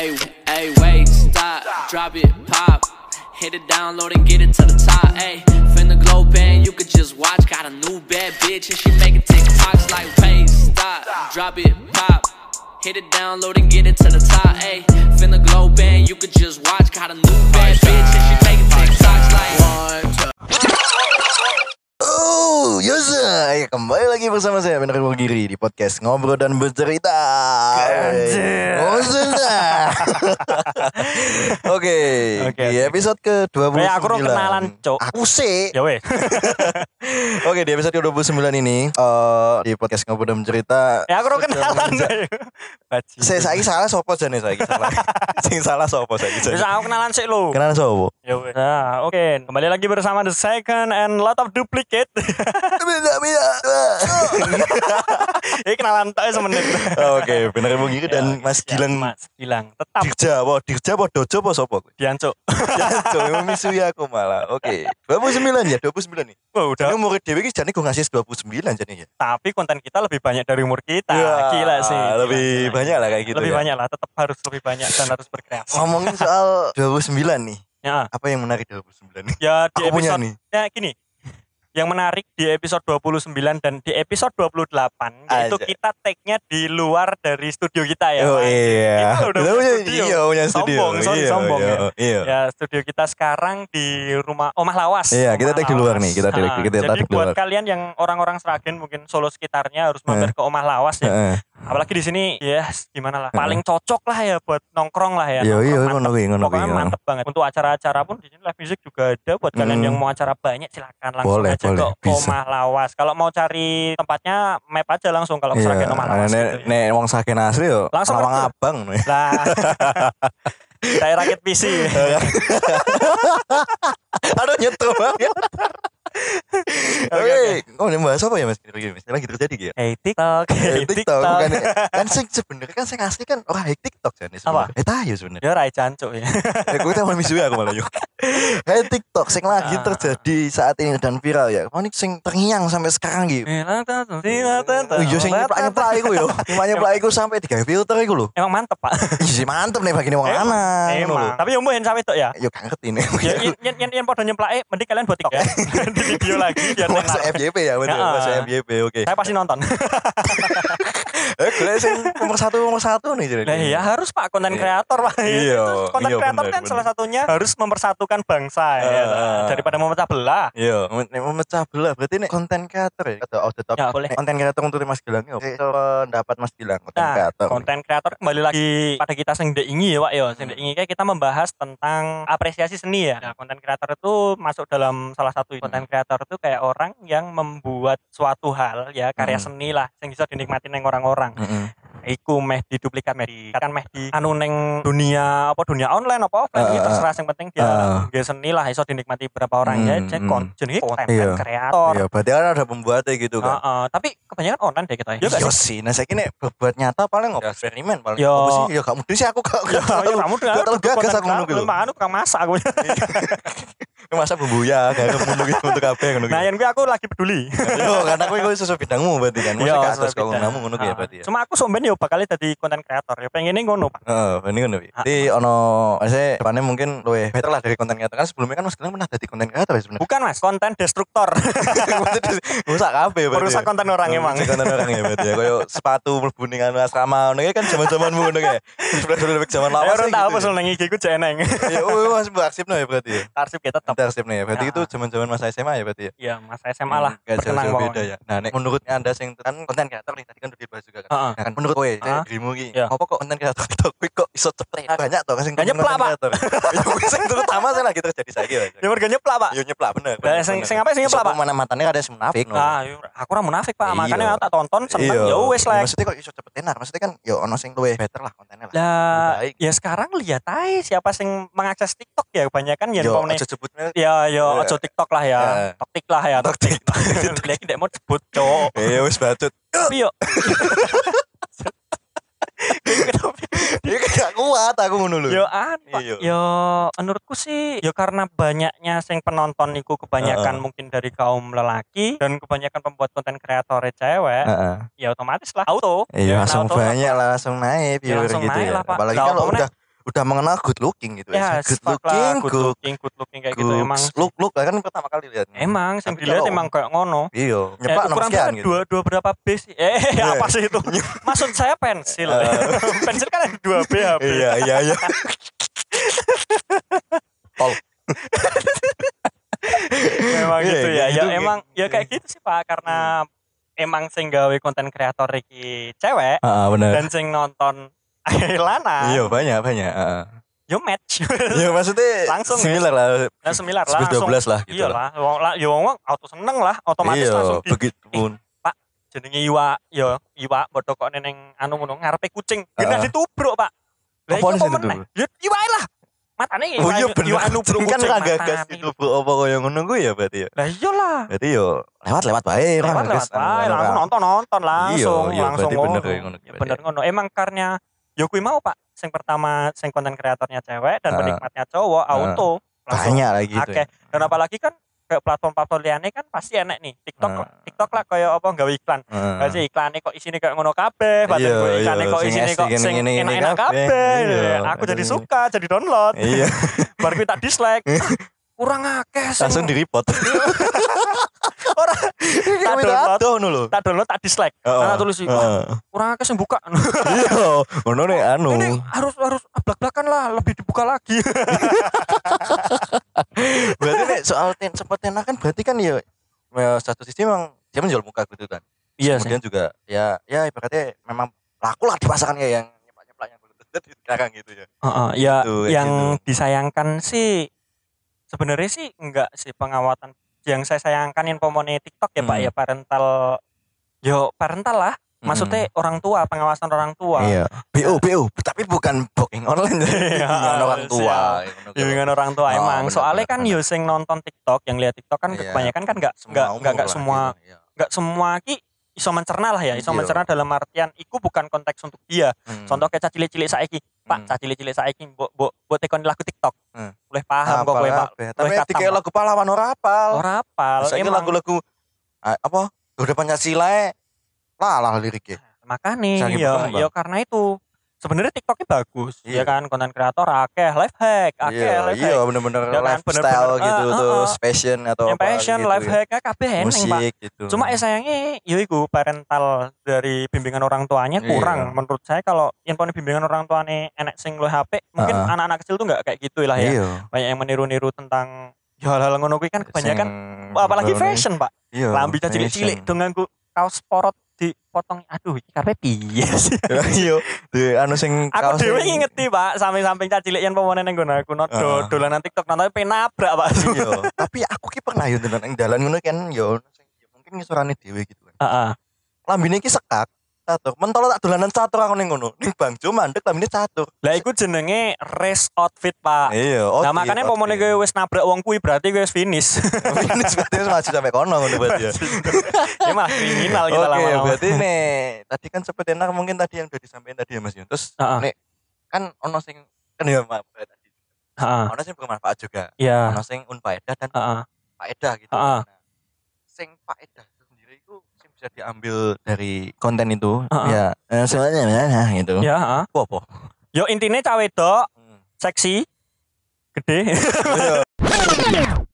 Hey, hey, wait, stop, drop it, pop. Hit it, download and get it to the top. Hey, finna glow band, you could just watch. Got a new bad bitch and she make making TikToks like, wait, stop, drop it, pop. Hit it, download and get it to the top. Hey, finna glow band, you could just watch. Got a new bad bitch and she make making TikToks Yosa, ya kembali lagi bersama saya Bener Giri di podcast Ngobrol dan Bercerita. Ngobrol. Oke, Oke, di episode ke-29. Kayak aku orang kenalan, Cok. Aku sih. Ya weh. Oke, di episode ke-29 ini eh di podcast Ngobrol dan Bercerita. Ya aku kenalan. Saya saiki salah sopo jane saiki salah. Sing salah sopo saiki. Bisa aku kenalan sih lu. Kenalan sopo? Ya weh. Nah, oke. Kembali lagi bersama The Second and Lot of Duplicate. Beda beda. Ini kenalan tak semenit. Oke, bener Bung Giri dan Ya, Mas ya, Gilang Mas Gilang. Tetap Dirja apa? Dirja apa Dojo apa sopo? diancuk. Jancuk, misui aku malah. Oke. 29 ya, 29 nih. Wah, udah. Ini umur Dewi ini jane gue ngasih 29 jadi ya. Tapi konten kita lebih banyak dari umur kita. Gila sih. Ya, Gila, Lebih gila. banyak lah kayak gitu lebih ya. banyak lah. Tetap harus lebih banyak dan harus berkreasi. Ngomongin soal 29 nih. Ya, Apa yang menarik 29 nih? ya di Aku punya episode nih. ya gini. Yang menarik di episode 29 dan di episode 28 yaitu Aja. kita tag-nya di luar dari studio kita ya. Oh Mas. iya. Kita udah punya studio. iya punya studio. Sombong, sorry, Iya, sombong iya, ya. Iya. Ya, studio kita sekarang di rumah Omah Lawas. Iya, kita tag di luar nih, kita tag- Ah, kita Jadi di buat luar. kalian yang orang-orang Seragen mungkin Solo sekitarnya harus mampir ke Omah Lawas ya. Heeh. Apalagi di sini ya gimana lah. Paling cocok lah ya buat nongkrong lah ya. Iya, iya, ngono kuwi, ngono. Pokoknya ya. mantep banget. Untuk acara-acara pun di sini live music juga ada buat kalian Hmm. yang mau acara banyak silakan langsung Boleh, aja boleh, ke. Omah Lawas. Kalau mau cari tempatnya map aja langsung kalau ke Iya. Seragen Omah Lawas Nek gitu ya. nek wong Sragen asli yo. Langsung ngerti. Abang. Lah. Kayak rakit PC. Aduh nyetel banget. Oke, oh ini bahas apa ya Mas? Mas? Lagi terjadi gitu ya? Hey TikTok, hey Eh, TikTok TikTok. kan kan sing sebenarnya kan sing asli kan orang high TikTok kan Apa? Eh tahu sebenarnya. Ya rai cancuk ya. Eh gue tahu misui aku malah yuk. High TikTok sing lagi Ah. terjadi saat ini dan viral ya. Oh ini sing terngiang sampai sekarang gitu. Iya sing nyeplak-nyeplak iku yo. Nyeplak iku sampai digawe filter iku lho. Emang mantep pak. Iya sih mantep nih bagi wong lanang. Emang. Tapi umum yang sampai itu ya. Yo gak ngerti nih. Ya, yang yang yang, yang pada nyemplak eh, mending kalian buat TikTok ya. Di video lagi biar Masuk. FYP ya betul. Ya. Masuk FYP oke. Saya pasti nonton. Eh gue sing nomor satu nomor satu nih jadi. Nah iya harus pak konten Iya. kreator pak. Iya, Itu konten iya, kreator kan salah satunya harus mempersatukan bangsa ya. Daripada memecah belah. Iya, memecah belah berarti nih konten kreator ya. Atau out the top. Ya, boleh. Konten kreator untuk Mas Gilang ya. Oke, pendapat Mas Gilang konten Nah, kreator. konten kreator kembali lagi pada kita sing ndek ingi ya Pak ya. Sing ndek ingi kayak kita membahas tentang apresiasi seni ya. Nah, konten kreator itu masuk dalam salah satu konten kreator itu kayak orang yang membuat suatu hal ya karya Hmm. seni lah sing bisa dinikmati neng orang-orang. Heeh. Iku meh diduplikat meh di kan meh di anu neng dunia apa dunia online apa offline ah, terserah yang penting dia ah. dia seni lah iso dinikmati beberapa orang ya Hmm, hmm. kon jenenge konten Iya. kreator. Iya, berarti kan ada pembuatnya gitu kan. Heeh, tapi kebanyakan online deh kita ya. Iya Iya gak sih? nah saya kini berbuat nyata paling nggak eksperimen paling. Yo. Ya kamu sih aku gak gak tahu. kamu udah Gak tahu gagas aku ngono gitu. Anu tukang masak aku. Masa bumbu ya, gak ngono gitu untuk apa ngono Nah, gitu. yang gue aku lagi peduli. Yo, karena aku itu sesuai bidangmu berarti kan. Masa Iya, atas bidang. kamu ngono ya Ah, berarti ya. Cuma aku somben yo bakal jadi konten kreator. Ya pengennya ngono, Pak. Heeh, ini kan Wi. Jadi ono saya depannya mungkin luwe better lah dari konten kreator kan sebelumnya kan Mas Gilang pernah jadi konten kreator ya sebenarnya. Bukan, Mas, konten destruktor. Rusak kabeh berarti. Merusak ya. konten orang emang. Merusak konten orang ya berarti ya. Kayak sepatu mlebu ning asrama ngono kan zaman-zamanmu ngono kayak. Flashback zaman lawas. orang ya tahu gitu pesul nang IG ku jeneng. Ya, oh, Mas arsip ya berarti ya. Arsip kita tetap. Ada arsipnya ya. Berarti Ya. itu zaman-zaman masa SMA ya berarti ya. Iya, Mas SMA lah. Gak Berkenang jauh-jauh beda ya. Nah, nek menurut Anda sing kan konten kreator nih tadi kan udah dibahas juga kan. Heeh. Nah, kan menurut kowe, Heeh. dirimu ki, Iya. apa kok konten kreator itu kowe kok iso cepet banyak toh sing Gak nyeplak, Pak. kreator. Ya kuwi sing terutama saya lagi terjadi saiki Mas. Ya warga nyeplak, Pak. Yo nyeplak bener. Lah, sing- sing apa sing nyeplak, Pak? Mana matanya ada sing munafik. Ah, yo, aku ora munafik, Pak. Iya. Makanya aku tak tonton seneng ya wes lah. Maksudnya kok iso cepet tenar. Maksudnya kan yo ono sing luwih better lah kontennya lah. Lah, ya sekarang lihat aja siapa sing mengakses TikTok ya kebanyakan ya Yo umpamane aja sebut merek. Ya, yo, Iya. ojo TikTok lah ya. Iya. Toktik lah ya. Tok TikTok. Dia tidak mau sebut cowok. Eh wis bacot. Tapi yo. Dia gak kuat aku ngono lho. Yo an. Iya. Yo menurutku sih yo karena banyaknya sing penonton niku kebanyakan mungkin dari kaum lelaki dan kebanyakan pembuat konten kreator cewek, ya otomatis lah auto. Iya langsung auto banyak lah langsung naik Ya, langsung gitu naik ya. lah. Apalagi kalau udah udah mengenal good looking gitu ya. Good fuck looking good good looking good looking kayak gitu. emang look look. Kan pertama kali lihat. Emang Tapi dilihat emang kayak ngono. Iya Eh, nyepak ukuran sekian gitu. dua dua berapa B sih? Eh Iya. apa sih itu? Maksud saya pensil. Pensil kan ada dua B HP iya iya iya. Tol. Memang Iya, gitu ya. kayak ya gitu, emang ya kayak gitu sih pak. Karena emang sing gawe konten kreator iki cewek ah benar dan sing nonton lanang iya banyak banyak ah. yo match. Iya maksudnya Langsung, ya. similar lah. Nah semilar lah 11 langsung. 12 lah gitu iya lah. wong lah ya wong auto seneng lah otomatis iya langsung di begitu pun jenenge iwa ya iwa bodoh kok neneng anu ngono ngarepe kucing. Kena Heeh. ditubruk pak. Lah iya apa meneh? ditubruk? ya iwa lah. Matane oh iya iwa- bener. iwa anu kucing kan kucing ra gagas bro apa kaya ngono gue ya berarti ya? Lah iya lah. Berarti yo lewat lewat bae orang lewat lewat gagas, wae anu, langsung anu. nonton nonton langsung iya, langsung bener ya ngono, Ya, berarti. bener ngono. Emang karena yo kuwi mau pak sing pertama sing konten kreatornya cewek dan Heeh. penikmatnya cowok Heeh. auto banyak lagi gitu akeh dan apalagi kan kayak platform-platform liane kan pasti enek nih TikTok Heeh. TikTok lah kayak apa gawe iklan Heeh. Kasih iklannya kok isine kayak ngono kabeh, padahal Iya, gue iklannya iya, kok sing isine asik kok sing enak-enak kabeh. Iya, Aku jadi suka, jadi download. iya Baru tak dislike. Kurang akeh langsung di report Ora. Tak download, ngono lho. Tak download tak dislike. Nah tulis sih, kurang akeh sing buka. iya ngono nih anu. Ini harus harus ablak-blakan lah, lebih dibuka lagi. berarti nih soal ten sempat kan berarti kan ya ya, satu sisi memang dia menjual muka gitu kan. Iya kemudian juga ya ya ibaratnya memang laku lah di pasaran kayak yang nyepak yang sekarang gitu ya. Heeh, ya Gitu, yang gitu. disayangkan sih sebenarnya sih enggak sih pengawatan yang saya sayangkan infomone TikTok ya Pak Hmm. ya parental yo parental lah. Maksudnya orang tua pengawasan orang tua. Iya. BO BO tapi bukan booking online. Iya, bimbingan orang tua. bimbingan orang tua Oh, emang. bener, soalnya bener, kan bener. yo sing nonton TikTok yang lihat TikTok kan Iya. kebanyakan kan enggak enggak enggak semua enggak semua ki iso mencerna lah ya iso Iya. mencerna dalam artian iku bukan konteks untuk dia. Contoh kayak cilik-cilik saiki Pak Hmm. cilik-cilik saiki mbok mbok mbok tekoni lagu TikTok. Hmm. boleh paham kok kowe Pak tapi tiga lagu pahlawan ora apal. Ora apal emang. lagu-lagu ah, apa? Udah Pancasila lah lah liriknya. Makane Saking ya ya karena itu sebenarnya TikToknya bagus Iya. ya kan konten kreator akeh life hack akeh iya life iya hack bener-bener Ya kan, lifestyle bener-bener, gitu ah, ah, terus fashion atau yang apa passion gitu life ya. hack kabeh eneng Pak gitu Cuma eh sayangnya ya iku parental dari bimbingan orang tuanya Iya. kurang. Menurut saya kalau info bimbingan orang tuanya enek sing luwih HP, mungkin anak-anak kecil tuh nggak kayak gitu lah ya. iya Banyak yang meniru-niru tentang ya hal-hal ngono kan kebanyakan Sing- apalagi fashion, Pak. iya Lambi cilik-cilik fashion. dengan kaos porot dipotong. Aduh, iki karepe piye sih? iya di anu sing Aku dhewe ngingeti, Pak, samping-samping cah cilik yang pemone ning nggon aku not Heeh. dolanan TikTok nonton penabrak, Pak. iya tapi aku ki pernah yo ndelok ning dalan ngono kan yo yo mungkin ngisurane dhewe gitu kan Heeh. lambine ki sekak catur mentolo tak dolanan catur aku ning ngono ning bangjo mandek lambine catur Lah iku jenenge race outfit, Pak. iya Nah makanya pomone kowe wis nabrak wong kuwi berarti kowe wis finish. ini sepertinya maju sampai kono ngono berarti ya ya malah kriminal kita Oke, lama-lama. berarti nih tadi kan seperti enak mungkin tadi yang udah disampaikan tadi ya Mas Yun. Terus Heeh. nih kan ono sing kan ya Mas tadi. Heeh. Ono sing bermanfaat juga. Iya. Ono sing unfaedah dan Heeh. faedah gitu. Heeh. Nah, sing faedah itu sendiri itu sing bisa diambil dari konten itu Heeh. ya eh, sebenarnya nah, gitu. Ya, heeh. Apa apa? Yo intine cawe wedok Hmm. seksi gede. Iya.